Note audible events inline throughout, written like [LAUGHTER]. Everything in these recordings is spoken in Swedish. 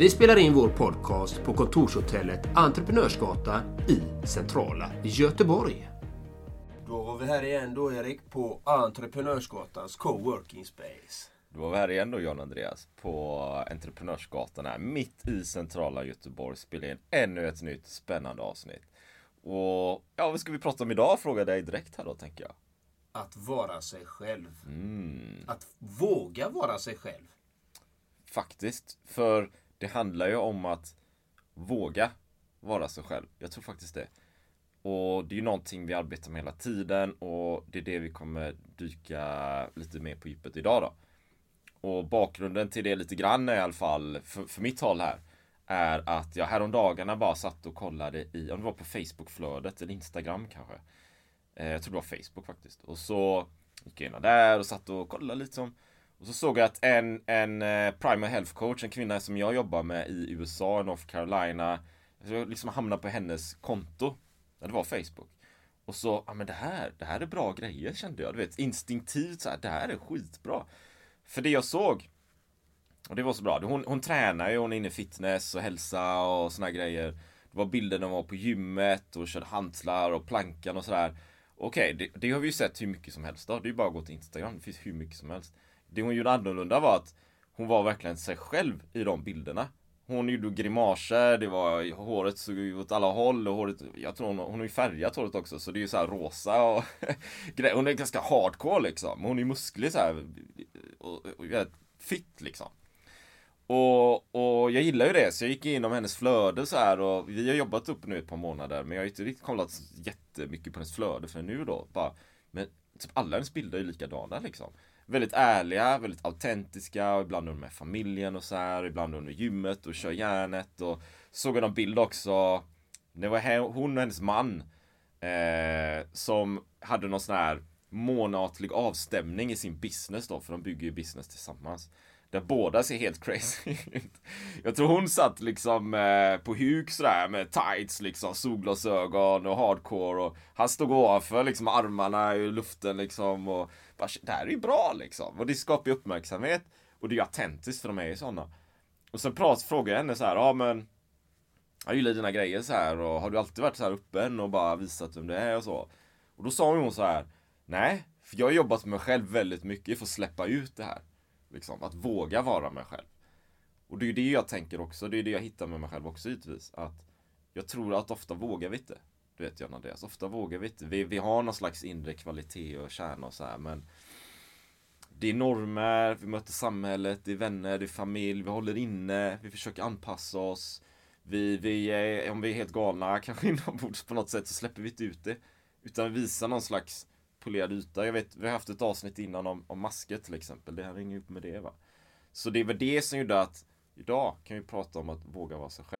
Vi spelar in vår podcast på kontorshotellet Entreprenörsgatan i centrala Göteborg. Då var vi här igen då Erik på Entreprenörsgatans coworking space. Då var vi här igen då John Andreas på Entreprenörsgatan här mitt i centrala Göteborg spelar in ännu ett nytt spännande avsnitt. Och ja, vad ska vi prata om idag? Frågar dig direkt här då tänker jag. Att vara sig själv. Mm. Att våga vara sig själv. Faktiskt, för det handlar ju om att våga vara sig själv. Jag tror faktiskt det. Och det är ju någonting vi arbetar med hela tiden och det är det vi kommer dyka lite mer på djupet idag då. Och bakgrunden till det lite grann i alla fall, för, för mitt håll här, är att jag häromdagarna bara satt och kollade i, om det var på Facebookflödet eller Instagram kanske. Eh, jag tror det var Facebook faktiskt. Och så gick jag in där och satt och kollade lite som och så såg jag att en, en eh, primal health coach, en kvinna som jag jobbar med i USA, North Carolina, jag liksom hamnade på hennes konto. Ja, det var Facebook. Och så, ja men det här, det här är bra grejer kände jag. Du vet, instinktivt så här, det här är skitbra. För det jag såg, och det var så bra, hon, hon tränar ju, hon är inne i fitness och hälsa och såna grejer. Det var bilder när hon var på gymmet och körde hantlar och plankan och sådär. Okej, det, det, har vi ju sett hur mycket som helst då. Det är ju bara att gå till Instagram, det finns hur mycket som helst. Det hon gjorde annorlunda var att hon var verkligen sig själv i de bilderna. Hon gjorde grimaser, det var håret såg ut åt alla håll och håret, jag tror hon, hon har ju färgat håret också så det är ju så här rosa och [LAUGHS] Hon är ganska hardcore liksom. Hon är musklig så här och, och, och fit liksom. Och, och jag gillar ju det, så jag gick igenom hennes flöde så här och vi har jobbat upp nu ett par månader men jag har inte riktigt kollat jättemycket på hennes flöde för nu då. Bara, men typ alla hennes bilder är likadana liksom väldigt ärliga, väldigt autentiska och ibland är de med familjen och så här, ibland med gymmet och kör järnet och såg jag någon bild också. Det var hon och hennes man eh, som hade någon sån här månatlig avstämning i sin business då, för de bygger ju business tillsammans. Där båda ser helt crazy [LAUGHS] ut. Jag tror hon satt liksom eh, på huk sådär med tights liksom, solglasögon och hardcore och han stod ovanför liksom armarna i luften liksom och skapar, det här är ju bra liksom. Och det skapar ju uppmärksamhet. Och det är ju autentiskt för de är ju sådana. Och sen prat, frågade jag henne så här, ja men jag gillar dina grejer så här och har du alltid varit så här öppen och bara visat vem du är och så? Och då sa hon så här, nej, för jag har jobbat med mig själv väldigt mycket för att släppa ut det här. Liksom, att våga vara mig själv. Och det är ju det jag tänker också, det är det jag hittar med mig själv också givetvis. Att jag tror att ofta vågar vi inte. Du vet John Andreas, ofta vågar vi inte. Vi, vi har någon slags inre kvalitet och kärna och så här, men det är normer, vi möter samhället, det är vänner, det är familj, vi håller inne, vi försöker anpassa oss. Vi, vi är, om vi är helt galna, kanske [LAUGHS] inombords på något sätt, så släpper vi inte ut det. Utan vi visar någon slags polerad yta. Jag vet, vi har haft ett avsnitt innan om, om masker till exempel. Det här hänger ihop med det va. Så det är väl det som gjorde att idag kan vi prata om att våga vara sig själv.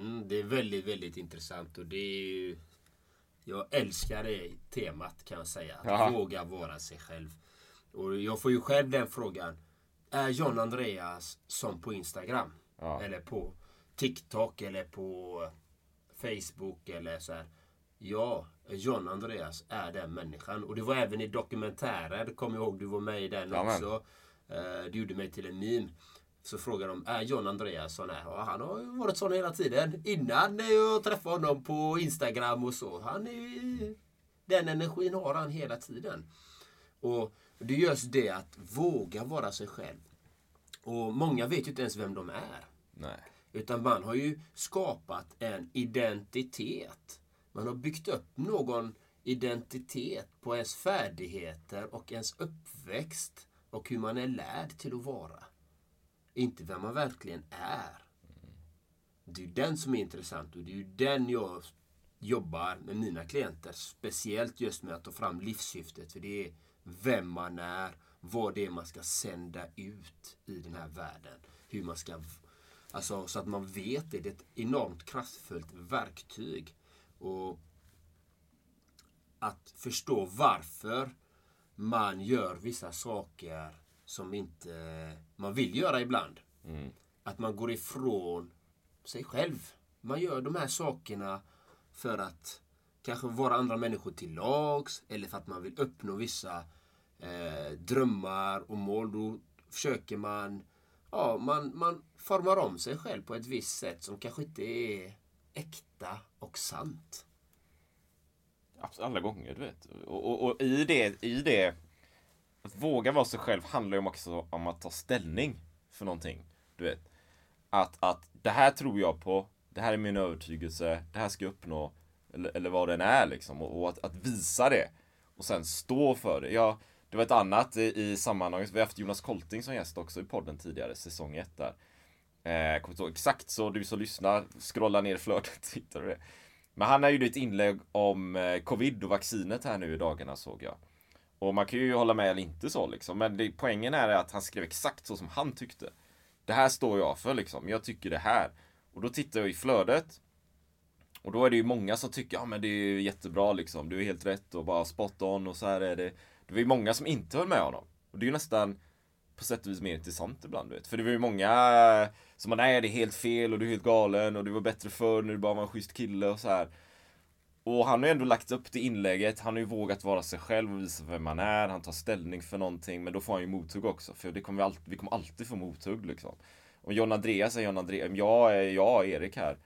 Mm, det är väldigt, väldigt intressant och det är ju... Jag älskar det temat kan jag säga. Att Jaha. våga vara sig själv. Och jag får ju själv den frågan. Är John Andreas som på Instagram? Ja. Eller på TikTok eller på Facebook eller så här. Ja, John Andreas är den människan. Och det var även i dokumentärer. Kommer jag ihåg du var med i den Jajamän. också. Eh, Du gjorde mig till en meme. Så frågar de, är John Andreas sån här? Ja, han har ju varit sån hela tiden. Innan jag träffade honom på Instagram och så. Han är. Den energin har han hela tiden. Och det är just det att våga vara sig själv. Och många vet ju inte ens vem de är. Nej. Utan man har ju skapat en identitet. Man har byggt upp någon identitet på ens färdigheter och ens uppväxt och hur man är lärd till att vara. Inte vem man verkligen är. Det är ju den som är intressant och det är ju den jag jobbar med mina klienter. Speciellt just med att ta fram livssyftet. För det är vem man är, vad det är man ska sända ut i den här världen. Hur man ska... Alltså så att man vet det. Det är ett enormt kraftfullt verktyg. Och att förstå varför man gör vissa saker som inte man vill göra ibland. Att man går ifrån sig själv. Man gör de här sakerna för att kanske vara andra människor till lags eller för att man vill uppnå vissa eh, drömmar och mål. Då försöker man, ja, man, man formar om sig själv på ett visst sätt som kanske inte är äkta och sant. Alla gånger, du vet. Och, och, och i, det, i det, att våga vara sig själv handlar ju också om att ta ställning för någonting. Du vet. Att, att det här tror jag på, det här är min övertygelse, det här ska jag uppnå. Eller, eller vad den är liksom. Och, och att, att visa det. Och sen stå för det. Jag, det var ett annat i, i sammanhanget, vi har haft Jonas Kolting som gäst också i podden tidigare, säsong 1 där. Eh, kommer inte ihåg exakt så du som lyssnar, scrolla ner flödet, [LAUGHS] hittar du det. Men han har ju ett inlägg om eh, covid och vaccinet här nu i dagarna såg jag. Och man kan ju hålla med eller inte så liksom. Men det, poängen är att han skrev exakt så som han tyckte. Det här står jag för liksom. Jag tycker det här. Och då tittar jag i flödet. Och då är det ju många som tycker, ja men det är ju jättebra liksom. Du är helt rätt och bara spot on och så här är det. Det var ju många som inte höll med honom. Och det är ju nästan på sätt och vis mer intressant ibland du vet. För det var ju många som bara, nej det är helt fel och du är helt galen och du var bättre förr när du bara var en schysst kille och så här. Och han har ju ändå lagt upp det inlägget, han har ju vågat vara sig själv och visa vem han är, han tar ställning för någonting, men då får han ju mothugg också, för det kommer vi, alltid, vi kommer alltid få mothugg liksom. Om John Andreas är John Andreas, jag är jag och Erik här,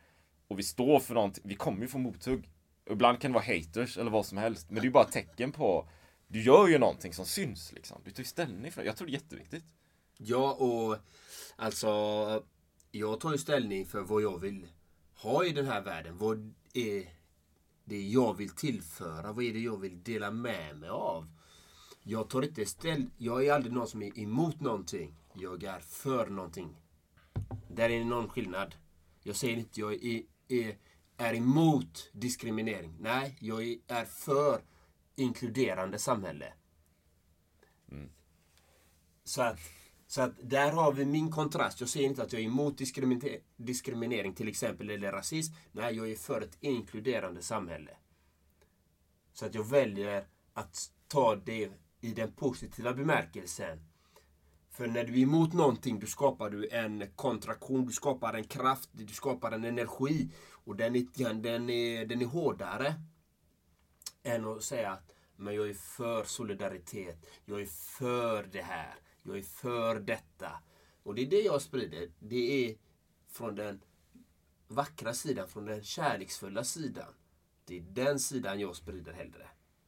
och vi står för någonting, vi kommer ju få mothugg. Ibland kan det vara haters eller vad som helst, men det är ju bara ett tecken på, du gör ju någonting som syns liksom, du tar ju ställning för det, jag tror det är jätteviktigt. Ja, och alltså jag tar ju ställning för vad jag vill ha i den här världen. Vad är det jag vill tillföra? Vad är det jag vill dela med mig av? Jag tar inte ställ... Jag är aldrig någon som är emot någonting. Jag är för någonting. Där är någon skillnad. Jag säger inte jag är, är, är emot diskriminering. Nej, jag är, för inkluderande samhälle. Så att, så att där har vi min kontrast. Jag säger inte att jag är emot diskriminering, diskriminering till exempel eller rasism. Nej, jag är för ett inkluderande samhälle. Så att jag väljer att ta det i den positiva bemärkelsen. För när du är emot någonting, då skapar du en kontraktion, du skapar en kraft, du skapar en energi. Och den är, den är, den är hårdare än att säga att men jag är för solidaritet, jag är för det här, jag är för detta. Och det är det jag sprider. Det är från den vackra sidan, från den kärleksfulla sidan. Det är den sidan jag sprider hellre.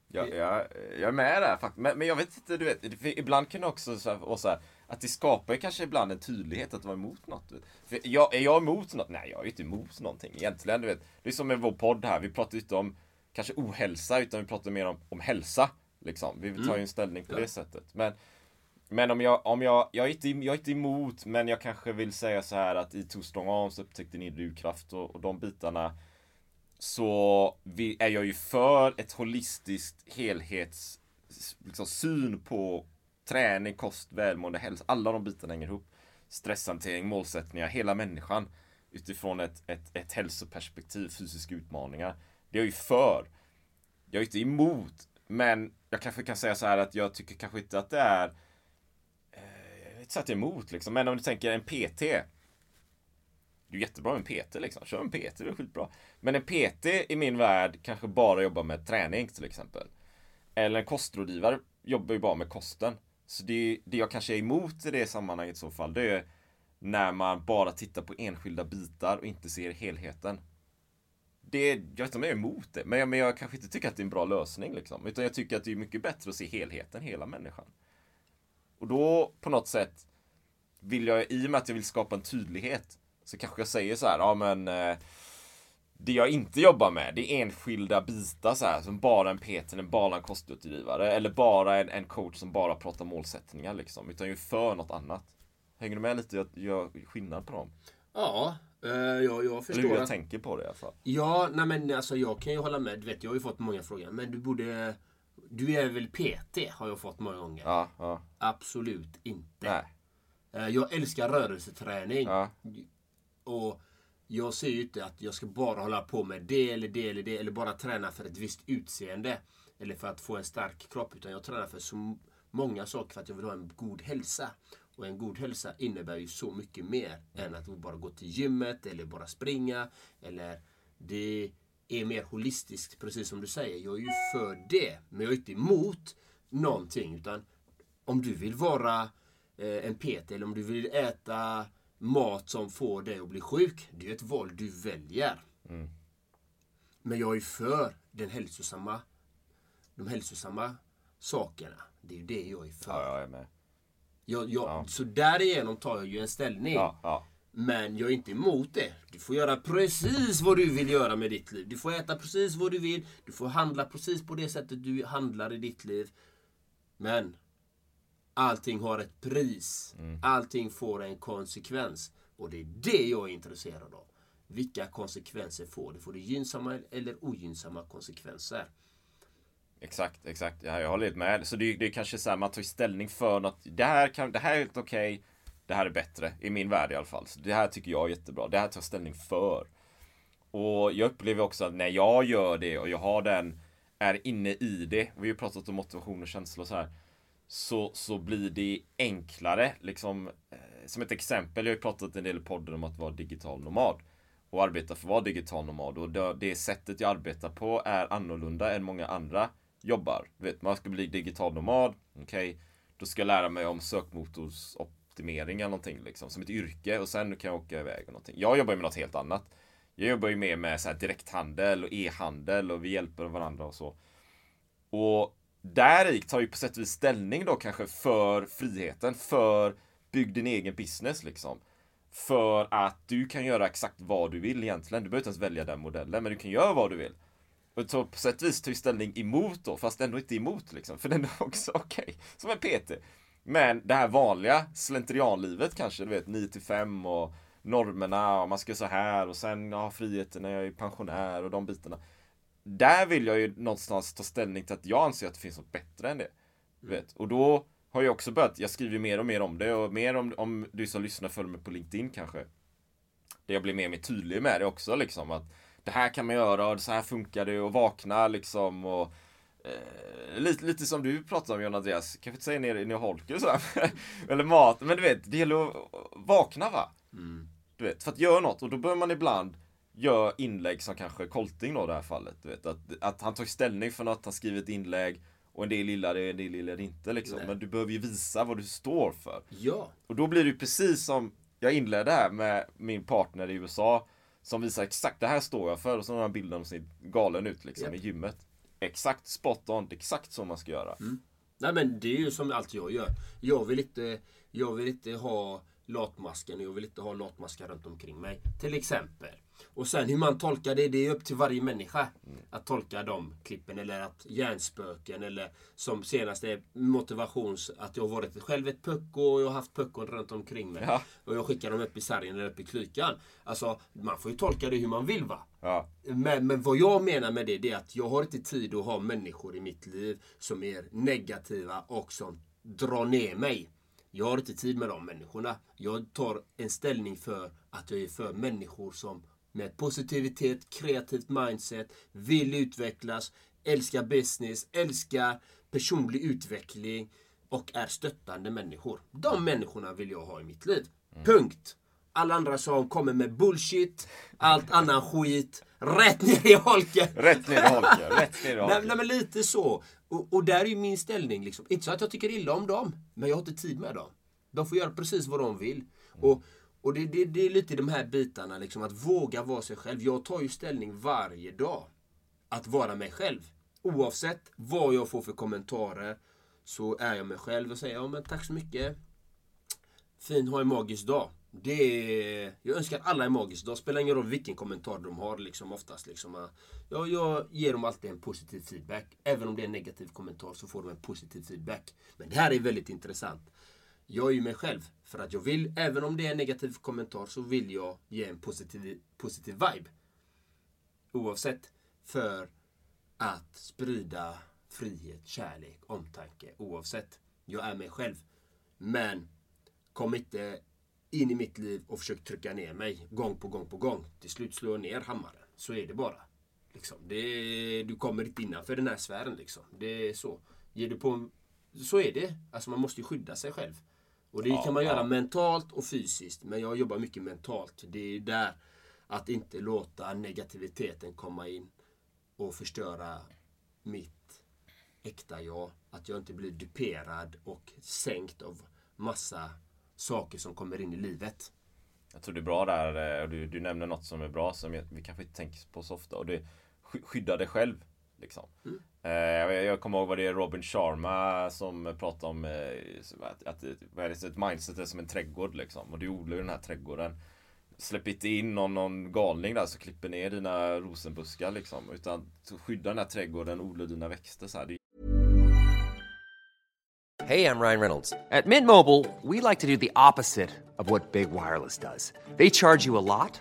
Jag, jag, jag är med där faktiskt. Men, men jag vet inte, du vet, ibland kan det också så här, vara så här, att det skapar kanske ibland en tydlighet att vara emot något. För jag, är jag emot något? Nej, jag är inte emot någonting egentligen. Du vet. Det är som med vår podd här, vi pratar inte om kanske ohälsa, utan vi pratar mer om, om hälsa. Liksom. Vi tar ju en ställning på det sättet. Men, men om jag, om jag, jag är, inte, jag är inte emot, men jag kanske vill säga så här att i Torstång Strong Arms upptäckte ni drivkraft och, och de bitarna så vi, är jag ju för ett holistiskt helhets liksom, syn på träning, kost, välmående, hälsa. Alla de bitarna hänger ihop. Stresshantering, målsättningar, hela människan utifrån ett, ett, ett hälsoperspektiv, fysiska utmaningar. Det är jag ju för. Jag är inte emot, men jag kanske kan säga så här att jag tycker kanske inte att det är jag inte att jag är emot liksom, men om du tänker en PT det är jättebra med en PT liksom. Kör en PT, det är skitbra. Men en PT i min värld kanske bara jobbar med träning till exempel. Eller en kostrådgivare jobbar ju bara med kosten. Så det, det jag kanske är emot i det sammanhanget i så fall, det är när man bara tittar på enskilda bitar och inte ser helheten. Det, jag vet inte om jag är emot det, men jag, men jag kanske inte tycker att det är en bra lösning. Liksom. Utan jag tycker att det är mycket bättre att se helheten, hela människan. Och då på något sätt vill jag, i och med att jag vill skapa en tydlighet, så kanske jag säger så här, ja men eh, det jag inte jobbar med, det är enskilda bitar så här, som bara en PT, bara en kostutgivare, eller bara en, en coach som bara pratar målsättningar liksom, utan ju för något annat. Hänger du med lite? Jag gör skillnad på dem. Ja, eh, jag, jag förstår. Eller hur jag tänker på det i alla fall. Ja, nej men alltså jag kan ju hålla med. Du vet, jag har ju fått många frågor. Men du borde... Du är väl PT? Har jag fått många gånger. Ja, ja. Absolut inte. Nej. Eh, Jag älskar rörelseträning. Ja. Och jag ser ju inte att jag ska bara hålla på med det eller det eller det. Eller bara träna för ett visst utseende. Eller för att få en stark kropp. Utan jag tränar för så många saker för att jag vill ha en god hälsa. Och en god hälsa innebär ju så mycket mer än att bara gå till gymmet eller bara springa. Eller det är mer holistiskt, precis som du säger. Jag är ju för det. Men jag är inte emot någonting. Utan om du vill vara eh, en PT eller om du vill äta mat som får dig att bli sjuk. Det är ett val du väljer. Men jag är för den hälsosamma, de hälsosamma sakerna. Det är ju det jag är för. Ja, jag är med. Jag, jag, Så därigenom tar jag ju en ställning. Ja, ja. Men jag är inte emot det. Du får göra precis vad du vill göra med ditt liv. Du får äta precis vad du vill. Du får handla precis på det sättet du handlar i ditt liv. Men allting har ett pris. Allting får en konsekvens. Och det är det jag är intresserad av. Vilka konsekvenser får det? Får det gynnsamma eller ogynnsamma konsekvenser? Exakt, exakt. Ja, jag håller helt med. Så det, är- det är kanske så här, man tar ställning för något. Det här, kan, det här är helt okej. Det här är bättre. I min värld i alla fall. Så det här tycker jag är jättebra. Det här tar jag ställning för. Och jag upplever också att när jag gör det och jag har den, är inne i det. Vi har ju pratat om motivation och känsla och så här. Så, så blir det enklare. Liksom, eh, som ett exempel, jag har ju pratat en del i podden om att vara digital nomad. Och arbeta för att vara digital nomad. Och det, det sättet jag arbetar på är annorlunda än många andra jobbar. Du vet, man ska bli digital nomad. Okej, då ska jag lära mig om optimering eller någonting liksom. Som ett yrke. Och sen kan jag åka iväg och någonting. Jag jobbar ju med något helt annat. Jag jobbar ju mer med så här direkthandel och e-handel och vi hjälper varandra och så. Och där tar ju på sätt och vis ställning då kanske för friheten, för bygg din egen business liksom. För att du kan göra exakt vad du vill egentligen. Du behöver inte ens välja den modellen, men du kan göra vad du vill. Och så på sätt och vis tar ju ställning emot då, fast ändå inte emot liksom. För den är också [LAUGHS] okej. Som en PT. Men det här vanliga slentrianlivet kanske, du vet 9 till 5 och normerna och man ska så här och sen ha friheten när jag är pensionär och de bitarna. Där vill jag ju någonstans ta ställning till att jag anser att det finns något bättre än det. Du vet. Och då har jag också börjat, jag skriver mer och mer om det och mer om, om du som lyssnar följer mig på LinkedIn kanske. Där jag blir mer och mer tydlig med det också liksom att det här kan man göra och så här funkar det och vakna liksom och eh, lite, lite som du pratade om John Andreas, kanske inte säga ner, i holken så här. Eller mat, men du vet, det gäller att vakna va? Du vet, för att göra något och då bör man ibland göra inlägg som kanske Kolting då i det här fallet. Du vet, att, att han tar ställning för något, han skriver ett inlägg och en del gillar det, en del gillar det inte liksom. Men du behöver ju visa vad du står för. Ja. Och då blir det ju precis som jag inledde här med min partner i USA som visar exakt det här står jag för och så har han bilden och ser galen ut liksom i gymmet. Exakt spot on, exakt så man ska göra. Mm. Nej men det är ju som allt jag gör. Jag vill inte, jag vill inte ha latmasken. Jag vill inte ha latmaskar runt omkring mig. Till exempel. Och sen hur man tolkar det, det är upp till varje människa. Att tolka de klippen eller att hjärnspöken eller som senaste motivations... Att jag har varit själv ett pucko och jag har haft puckon runt omkring mig. Ja. Och jag skickar dem upp i sargen eller upp i klykan. Alltså man får ju tolka det hur man vill va. Ja. Men, men vad jag menar med det, det är att jag har inte tid att ha människor i mitt liv som är negativa och som drar ner mig. Jag har inte tid med de människorna. Jag tar en ställning för att jag är för människor som med positivitet, kreativt mindset, vill utvecklas, älskar business, älskar personlig utveckling och är stöttande människor. De människorna vill jag ha i mitt liv. Punkt. Alla andra som kommer med bullshit, allt annan skit, rätt ner i holken. Rätt ner i holken, rätt ner i [LAUGHS] Nej, holken. nej men lite så. Och, och där är ju min ställning. Liksom. Inte så att jag tycker illa om dem, men jag har inte tid med dem. De får göra precis vad de vill. Och, och det, det, det är lite de här bitarna, liksom, att våga vara sig själv. Jag tar ju ställning varje dag. Att vara mig själv. Oavsett vad jag får för kommentarer så är jag mig själv och säger ja men tack så mycket. Fin, ha en magisk dag. Det är, jag önskar alla en magisk dag. Spelar ingen roll vilken kommentar de har liksom oftast. Liksom. Jag, jag ger dem alltid en positiv feedback. Även om det är en negativ kommentar så får de en positiv feedback. Men det här är väldigt intressant. Jag är ju mig själv. För att jag vill, även om det är en negativ kommentar, så vill jag ge en positiv, positiv vibe. Oavsett. För att sprida frihet, kärlek, omtanke. Oavsett. Jag är mig själv. Men kom inte in i mitt liv och försök trycka ner mig gång på gång på gång. Till slut slår jag ner hammaren. Så är det bara. Liksom. Det, du kommer inte innanför den här sfären. Liksom. Det är så. Ger du på, så är det. Alltså man måste ju skydda sig själv. Och det kan man göra mentalt och fysiskt. Men jag jobbar mycket mentalt. Det är där att inte låta negativiteten komma in och förstöra mitt äkta jag. Att jag inte blir duperad och sänkt av massa saker som kommer in i livet. Jag tror det är bra där, eh, du, du nämner något som är bra som vi kanske inte tänker på så ofta och det skydda dig själv. Liksom. Eh, Eh, jag, kommer ihåg vad det är Robin Sharma som pratar om eh, att, att vad är det, ett mindset är som en trädgård liksom. Och du odlar ju den här trädgården. Släpp inte in någon, någon galning där som klipper ner dina rosenbuskar liksom. Utan skydda den här trädgården, odla dina växter så här. Hej, jag Ryan Reynolds. At Mint Mobile, we like to do the opposite of what Big Wireless does. They charge you a lot,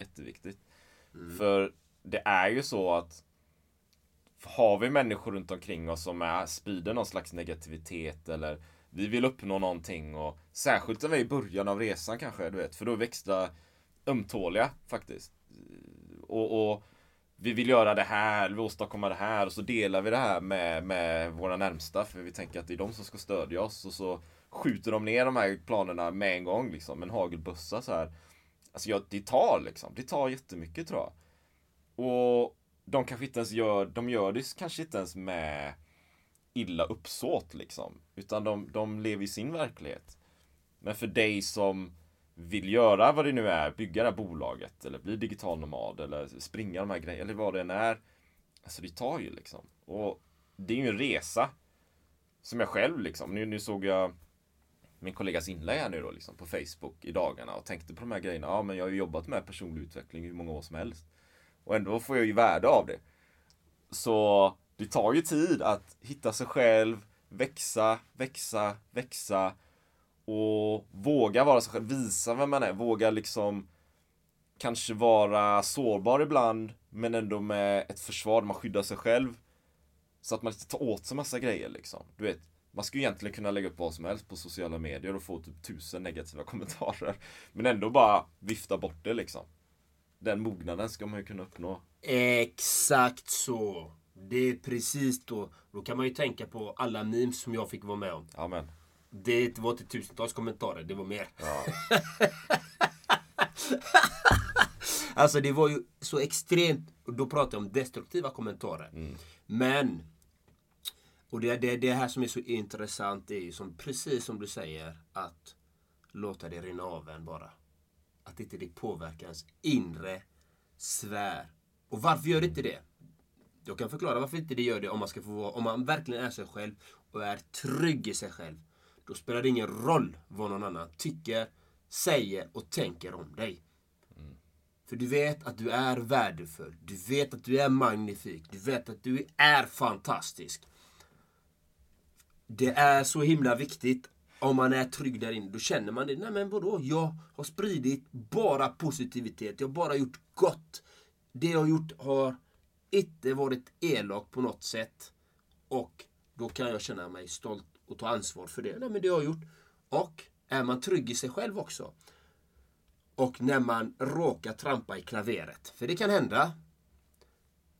Jätteviktigt. För det är ju så att har vi människor runt omkring oss som är, sprider någon slags negativitet eller vi vill uppnå någonting och särskilt när vi är i början av resan kanske, du vet, för då är vi extra ömtåliga faktiskt. Och, och vi vill göra det här, vi vill åstadkomma det här och så delar vi det här med, med våra närmsta för vi tänker att det är de som ska stödja oss och så skjuter de ner de här planerna med en gång liksom, en hagelbössa så här. Alltså jag, det tar liksom, det tar jättemycket tror jag. Och de kanske inte ens gör, de gör det kanske inte ens med illa uppsåt liksom. Utan de, de lever i sin verklighet. Men för dig som vill göra vad det nu är, bygga det här bolaget eller bli digital nomad eller springa de här grejerna eller vad det än är. Alltså det tar ju liksom. Och det är ju en resa. Som jag själv liksom, nu, nu såg jag min kollegas inlägg här nu då liksom på Facebook i dagarna och tänkte på de här grejerna. Ja men jag har ju jobbat med personlig utveckling i hur många år som helst. Och ändå får jag ju värde av det. Så det tar ju tid att hitta sig själv, växa, växa, växa och våga vara sig själv, visa vem man är, våga liksom kanske vara sårbar ibland, men ändå med ett försvar, man skyddar sig själv. Så att man inte tar åt sig massa grejer liksom. Du vet, man skulle egentligen kunna lägga upp vad som helst på sociala medier och få typ tusen negativa [LAUGHS] kommentarer. Men ändå bara vifta bort det liksom. Den mognaden ska man ju kunna uppnå. Exakt så. Det är precis då. Då kan man ju tänka på alla memes som jag fick vara med om. Amen. Det var inte tusentals kommentarer, det var mer. Ja. [LAUGHS] Alltså det var ju så extremt, och då pratar jag om destruktiva kommentarer. Men, och det, det, det här som är så intressant är ju som, precis som du säger, att låta det rinna av en bara. Att inte det påverkar ens inre sfär. Och varför gör det inte det? Jag kan förklara varför inte det gör det om man ska få vara, om man verkligen är sig själv och är trygg i sig själv. Då spelar det ingen roll vad någon annan tycker, säger och tänker om dig. För du vet att du är värdefull. Du vet att du är magnifik. Du vet att du är fantastisk. Det är så himla viktigt om man är trygg där inne. Då känner man det. Nej men vadå? Jag har spridit bara positivitet. Jag har bara gjort gott. Det jag har gjort har inte varit elak på något sätt. Och då kan jag känna mig stolt och ta ansvar för det. Nej men det har jag gjort. Och är man trygg i sig själv också. Och när man råkar trampa i klaveret, för det kan hända,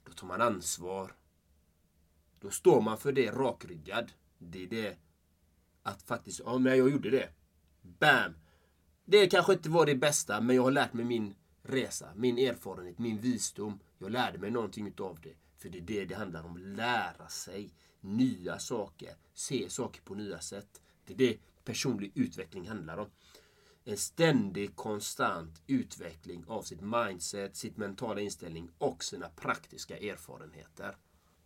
då tar man ansvar. Då står man för det rakryggad. Det är det att faktiskt, ja men jag gjorde det. Bam! Det kanske inte var det bästa, men jag har lärt mig min resa, min erfarenhet, min visdom. Jag lärde mig någonting utav det. För det är det det handlar om, lära sig nya saker, se saker på nya sätt. Det är det personlig utveckling handlar om en ständig konstant utveckling av sitt mindset, sitt mentala inställning och sina praktiska erfarenheter.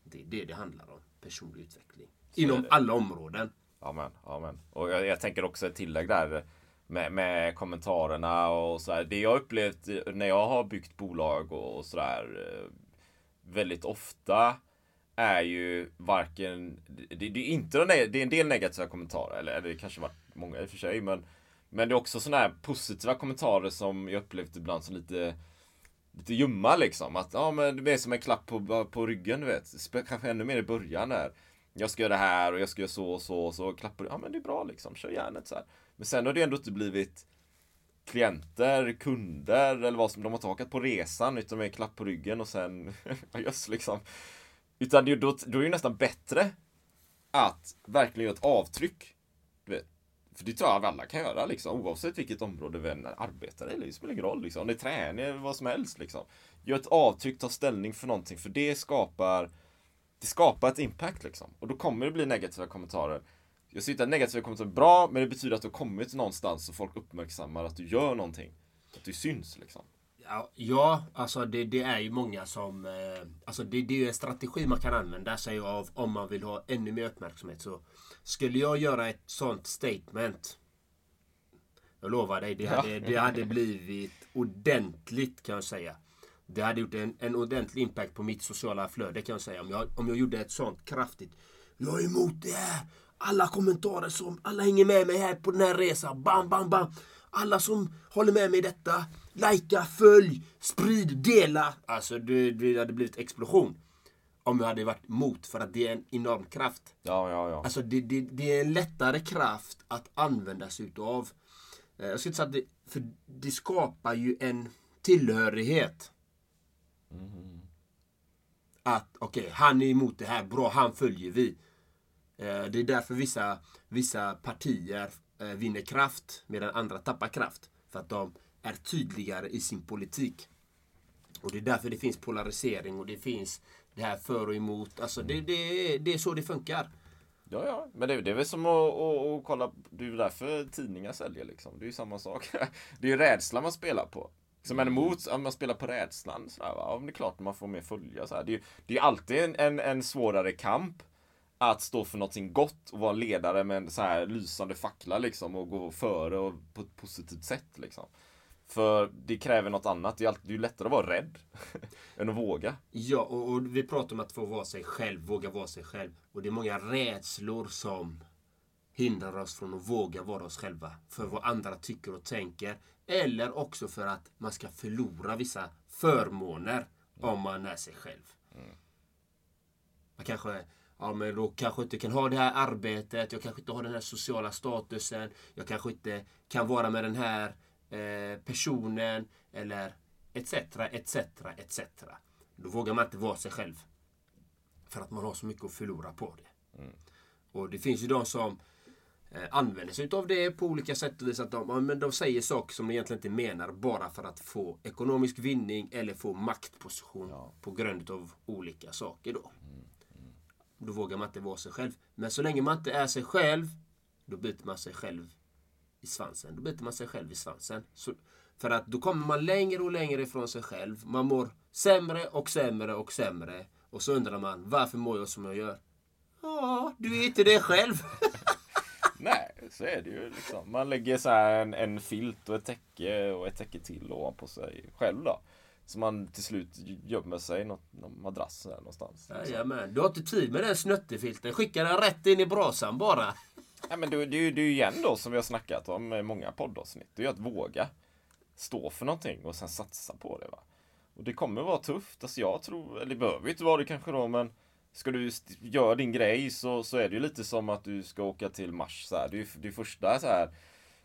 Det är det det handlar om, personlig utveckling. Inom alla områden. Amen, amen. Och jag, jag tänker också ett tillägg där med, med kommentarerna och så här. Det jag upplevt när jag har byggt bolag och sådär väldigt ofta är ju varken, det, det är inte, det är en del negativa kommentarer, eller, eller det kanske varit många i och för sig, men men det är också sådana här positiva kommentarer som jag upplevt ibland som lite Lite ljumma liksom. Att ja men det är som en klapp på, på ryggen du vet. Kanske ännu mer i början där. Jag ska göra det här och jag ska göra så och så och så klappar Ja men det är bra liksom. Kör järnet så här. Men sen har det ändå inte blivit klienter, kunder eller vad som de har tagit på resan utan med klapp på ryggen och sen [LAUGHS] just liksom. Utan det, då, då är det nästan bättre att verkligen göra ett avtryck. Du vet, för det tror jag alla kan göra liksom, oavsett vilket område vi än arbetar i. Det spelar ingen roll liksom. Om det är träning eller vad som helst liksom. Gör ett avtryck, ta ställning för någonting. För det skapar det skapar ett impact liksom. Och då kommer det bli negativa kommentarer. Jag ser inte att negativa kommentarer är bra, men det betyder att du har kommit någonstans och folk uppmärksammar att du gör någonting. Att du syns liksom. Ja, ja alltså det, det är ju många som... Eh, alltså det, det är ju en strategi man kan använda sig av om man vill ha ännu mer uppmärksamhet. Så skulle jag göra ett sånt statement. Jag lovar dig, det hade, det hade blivit ordentligt kan jag säga. Det hade gjort en, en ordentlig impact på mitt sociala flöde kan jag säga. Om jag, om jag gjorde ett sånt kraftigt. Jag är emot det här. Alla kommentarer som, alla hänger med mig här på den här resan. Bam, bam, bam. Alla som håller med mig i detta. Lajka, följ, sprid, dela. Alltså det, det hade blivit explosion. Om jag hade varit emot för att det är en enorm kraft. Ja, ja, ja. Alltså det, det, det är en lättare kraft att använda sig utav. Eh, Jag ska inte säga att det, för det skapar ju en tillhörighet. Att okej, han är emot det här, bra, han följer vi. Eh, Det är därför vissa, vissa partier eh, vinner kraft medan andra tappar kraft. För att de är tydligare i sin politik. Och det är därför det finns polarisering och det finns det här för och emot. Alltså det, det, det är så det funkar. Ja, ja, men det, det är väl som att, att, att kolla, det är därför tidningar säljer liksom. Det är ju samma sak. [LAUGHS] Det är ju rädsla man spelar på. Liksom, som är emot, att man spelar på rädslan, så här, va? Ja, men det är klart man får mer följa. Så här. Det är ju det är alltid en, en, en svårare kamp att stå för någonting gott och vara ledare med en så här lysande fackla liksom och gå före och på ett positivt sätt liksom. För det kräver något annat. Det är, alltid, det är lättare att vara rädd [LAUGHS] än att våga. Ja, och, och vi pratar om att få vara sig själv, våga vara sig själv. Och det är många rädslor som hindrar oss från att våga vara oss själva. För vad andra tycker och tänker. Eller också för att man ska förlora vissa förmåner om man är sig själv. Man kanske, ja men då kanske inte kan ha det här arbetet, jag kanske inte har den här sociala statusen, jag kanske inte kan vara med den här eh, personen, eller etc, etc, etc. Då vågar man inte vara sig själv. För att man har så mycket att förlora på det. Och det finns ju de som använder sig av det på olika sätt. och vis. Att de, ja, men de säger saker som de egentligen inte menar bara för att få ekonomisk vinning eller få maktposition på grund av olika saker då. Då vågar man inte vara sig själv. Men så länge man inte är sig själv, då biter man sig själv i svansen. Då biter man sig själv i svansen. Så, för att då kommer man längre och längre ifrån sig själv. Man mår sämre och sämre och sämre. Och så undrar man, varför mår jag som jag gör? Ja, du är inte det själv. [LAUGHS] Nej, så är det ju liksom. Man lägger så här en, en filt och ett täcke och ett täcke till ovanpå sig själv då. Så man till slut gömmer sig i något, någon madrass här någonstans. Jajamän, du har inte tid med den snuttefilten. Skicka den rätt in i brasan bara. Ja, men det, det, är ju- det är ju igen då som vi har snackat om i många poddavsnitt. Det är ju att våga stå för någonting och sen satsa på det. va. Och det kommer vara tufft. Alltså jag tror, eller det behöver ju inte vara det kanske då, men ska du göra din grej så, så är det ju lite som att du ska åka till Mars. Så här. Det är det är första så här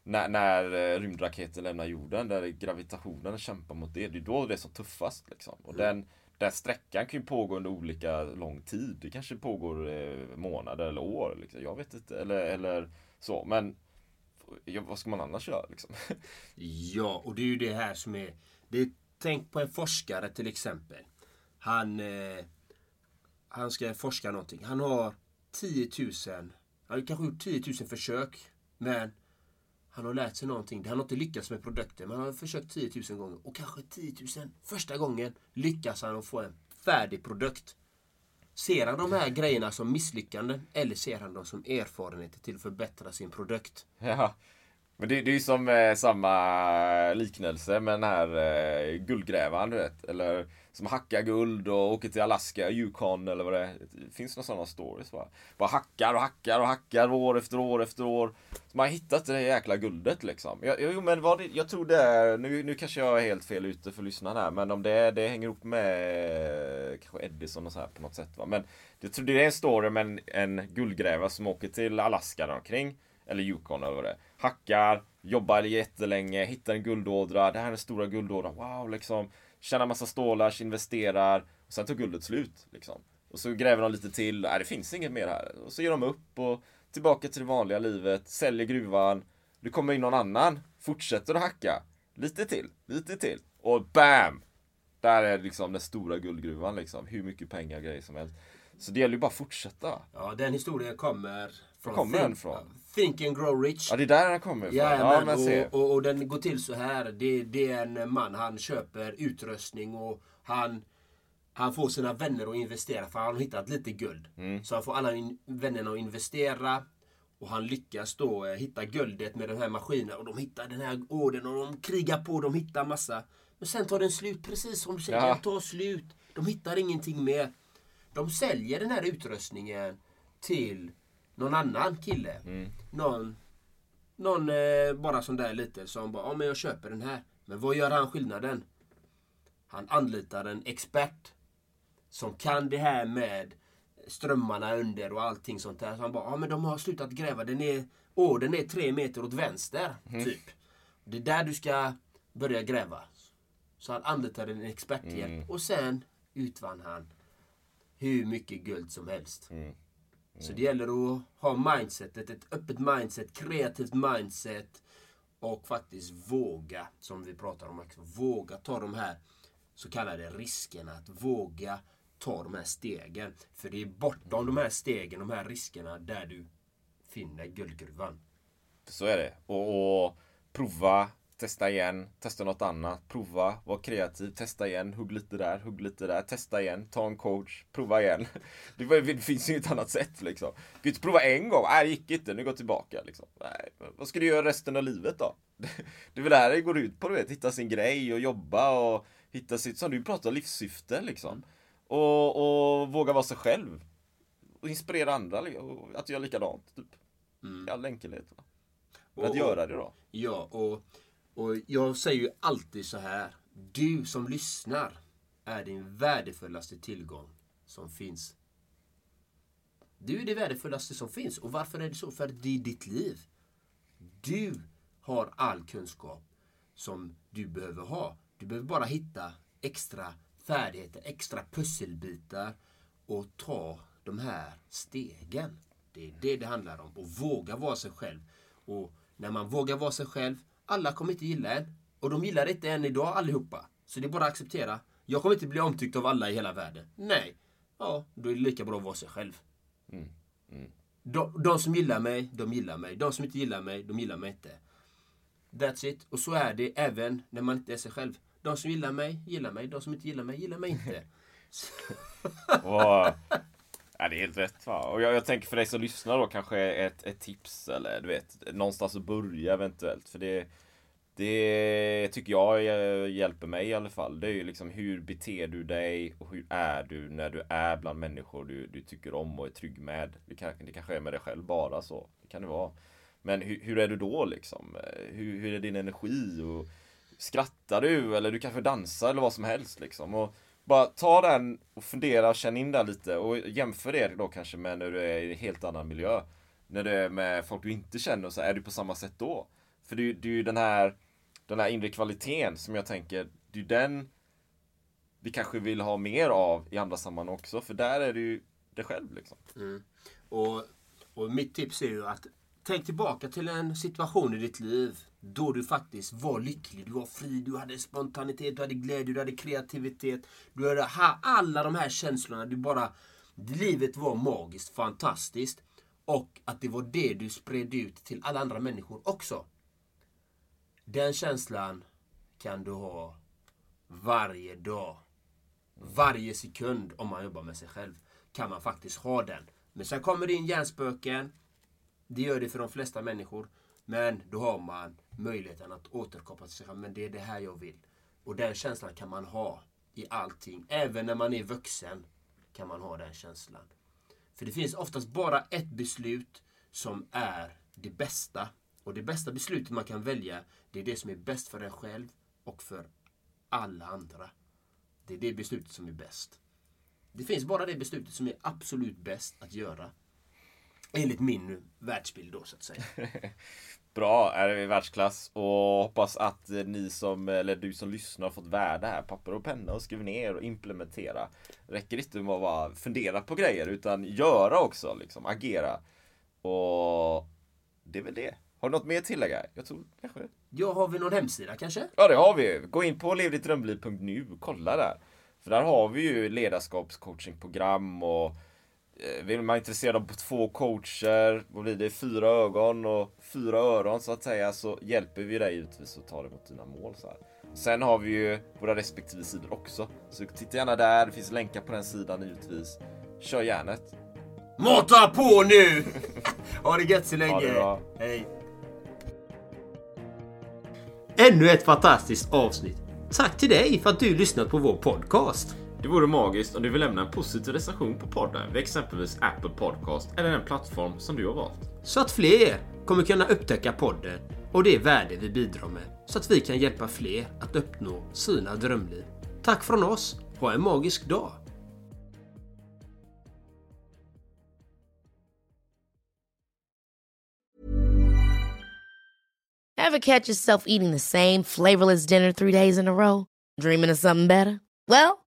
när, när eh, rymdraketen lämnar jorden, där gravitationen kämpar mot det. Det är då det är som tuffast. Liksom. Och den, den sträckan kan ju pågå under olika lång tid. Det kanske pågår eh, månader eller år. Liksom. Jag vet inte. Eller, eller så. Men ja, vad ska man annars göra? Liksom? [LAUGHS] Ja, och det är ju det här som är... Det är, tänk på en forskare till exempel. Han, eh, han ska forska någonting. Han har 10 000... Han har kanske gjort 10 000 försök. Men han har lärt sig någonting. Han har inte lyckats med produkten. Men han har försökt 10 000 gånger. Och kanske 10 000 första gången lyckas han att få en färdig produkt. Ser han de här grejerna som misslyckanden? Eller ser han dem som erfarenheter till att förbättra sin produkt? Ja. Men det, det är ju som eh, samma liknelse med den här eh, guldgrävaren, du vet. Eller som hackar guld och åker till Alaska, Yukon eller vad det är. Det finns några sådana stories bara. Bara hackar och hackar och hackar år efter år efter år. Så man har hittat det där jäkla guldet liksom. Jag, jo men vad det, jag tror det är, nu, nu kanske jag är helt fel ute för lyssnarna här. Men om det, det hänger ihop med eh, kanske Edison och så här på något sätt va. Men jag tror det är en story med en, en guldgrävare som åker till Alaska där omkring. Eller Yukon eller vad det är. Hackar, jobbar jättelänge, hittar en guldådra. Det här är den stora guldådran. Wow, liksom. Tjänar massa stålar, investerar. Och sen tar guldet slut. Liksom. Och så gräver de lite till. Nej, det finns inget mer här. Och så ger de upp och tillbaka till det vanliga livet. Säljer gruvan. Det kommer in någon annan. Fortsätter att hacka. Lite till, lite till. Och BAM! Där är liksom den stora guldgruvan liksom. Hur mycket pengar och grejer som helst. Så det gäller ju bara att fortsätta. Ja, den historien kommer. Var kommer den ifrån? Think and Grow Rich. Ja, det är där den kommer ifrån. Ja, men och, och, och den går till så här. Det, det är en man, han köper utrustning och han, han får sina vänner att investera för han har hittat lite guld. Mm. Så han får alla in, vännerna att investera. Och han lyckas då eh, hitta guldet med den här maskinen. Och de hittar den här orden och de krigar på, de hittar massa. Men sen tar den slut, precis som du säger. Ja. Den tar slut. De hittar ingenting mer. De säljer den här utrustningen till någon annan kille. Mm. Någon, någon eh, bara sån där lite som bara, ja men jag köper den här. Men vad gör han skillnaden? Han anlitar en expert som kan det här med strömmarna under och allting sånt där. Så han bara, ja men de har slutat gräva. Den är, åh, den är tre meter åt vänster. Typ. Det är där du ska börja gräva. Så han anlitade en experthjälp. Och sen utvann han hur mycket guld som helst. Så det gäller att ha mindsetet, ett öppet mindset, kreativt mindset. Och faktiskt våga, som vi pratar om våga ta de här så kallade riskerna. Att våga ta de här stegen. För det är bortom de här stegen, de här riskerna, där du finner guldgruvan. Så är det. Och, och prova, testa igen, testa något annat, prova, var kreativ, testa igen, hugg lite där, hugg lite där, testa igen, ta en coach, prova igen. [LAUGHS] Det, var- det finns ju inget annat sätt liksom. Du kan inte prova en gång, nej det gick inte, nu går jag tillbaka liksom. Nej, vad ska du göra resten av livet då? [LAUGHS] Det är väl det här det går ut på, du vet, hitta sin grej och jobba och hitta sitt, som du pratar, livssyfte liksom. Och, och våga vara sig själv. Och inspirera andra att göra likadant. Typ. I all enkelhet. Va? Och- Att göra det då. Ja, och, och jag säger ju alltid så här. Du som lyssnar är din värdefullaste tillgång som finns. Du är det värdefullaste som finns. Och varför är det så? För att det är ditt liv. Du har all kunskap som du behöver ha. Du behöver bara hitta extra färdigheter, extra pusselbitar och ta de här stegen. Det är det det handlar om. Och våga vara sig själv. Och när man vågar vara sig själv, alla kommer inte gilla en. Och de gillar inte än idag allihopa. Så det är bara att acceptera. Jag kommer inte bli omtyckt av alla i hela världen. Nej. Ja, då är det lika bra att vara sig själv. De, de som gillar mig, de gillar mig. De som inte gillar mig, de gillar mig inte. That's it. Och så är det även när man inte är sig själv. De som gillar mig, gillar mig. De som inte gillar mig, gillar mig inte. [LAUGHS] [LAUGHS] ja, det är helt rätt va. Och jag, jag tänker för dig som lyssnar då kanske ett, ett tips eller du vet någonstans att börja eventuellt. För det, det tycker jag eh, hjälper mig i alla fall. Det är ju liksom hur beter du dig och hur är du när du är bland människor du, du tycker om och är trygg med. Det, kan, det kanske är med dig själv bara så. Det kan det vara. Men hur, hur är du då liksom? Eh, hur, hur är din energi? Och skrattar du eller du kanske dansar eller vad som helst liksom. Och bara ta den och fundera, känn in den lite och jämför det då kanske med när du är i en helt annan miljö. När du är med folk du inte känner, så är du på samma sätt då? För det är ju det är ju den här, den här inre kvaliteten som jag tänker, det är ju den vi kanske vill ha mer av i andra sammanhang också, för där är du ju dig själv liksom. Mm. Och, och mitt tips är ju att tänk tillbaka till en situation i ditt liv då du faktiskt var lycklig, du var fri, du hade spontanitet, du hade glädje, du hade kreativitet. Du hade alla de här känslorna. Du bara, livet var magiskt, fantastiskt. Och att det var det du spred ut till alla andra människor också. Den känslan kan du ha varje dag. Varje sekund om man jobbar med sig själv kan man faktiskt ha den. Men sen kommer det in hjärnspöken. Det gör det för de flesta människor. Men då har man möjligheten att återkoppla till sig själv. Men det är det här jag vill. Och den känslan kan man ha i allting. Även när man är vuxen kan man ha den känslan. För det finns oftast bara ett beslut som är det bästa. Och det bästa beslutet man kan välja, det är det som är bäst för en själv och för alla andra. Det är det beslutet som är bäst. Det finns bara det beslutet som är absolut bäst att göra. Enligt min världsbild då så att säga. [LAUGHS] Bra, är det i världsklass och hoppas att ni som, eller du som lyssnar har fått värde här, papper och penna och skriv ner och implementera. Räcker inte med att bara fundera på grejer utan göra också, liksom agera. Och det är väl det. Har du något mer att tillägga? Jag tror kanske Ja, har vi någon hemsida kanske? Ja, det har vi. Gå in på levdittdrömliv.nu och kolla där. För där har vi ju ledarskapscoachingprogram och vill man intresserad av två coacher, vad blir det, fyra ögon och fyra öron så att säga, så hjälper vi dig givetvis att ta dig mot dina mål. Så här. Sen har vi ju våra respektive sidor också. Så titta gärna där, det finns länkar på den sidan givetvis. Kör järnet. Mata på nu! [LAUGHS] ha det gött så länge. Bra. Hej. Ännu ett fantastiskt avsnitt. Tack till dig för att du lyssnat på vår podcast. Det vore magiskt om du vill lämna en positiv recension på podden vid exempelvis Apple Podcast eller den plattform som du har valt. Så att fler kommer kunna upptäcka podden och det värde vi bidrar med. Så att vi kan hjälpa fler att uppnå sina drömliv. Tack från oss. Ha en magisk dag. Ever catch yourself eating the same flavorless dinner three days in a row? Dreaming of something better? Well,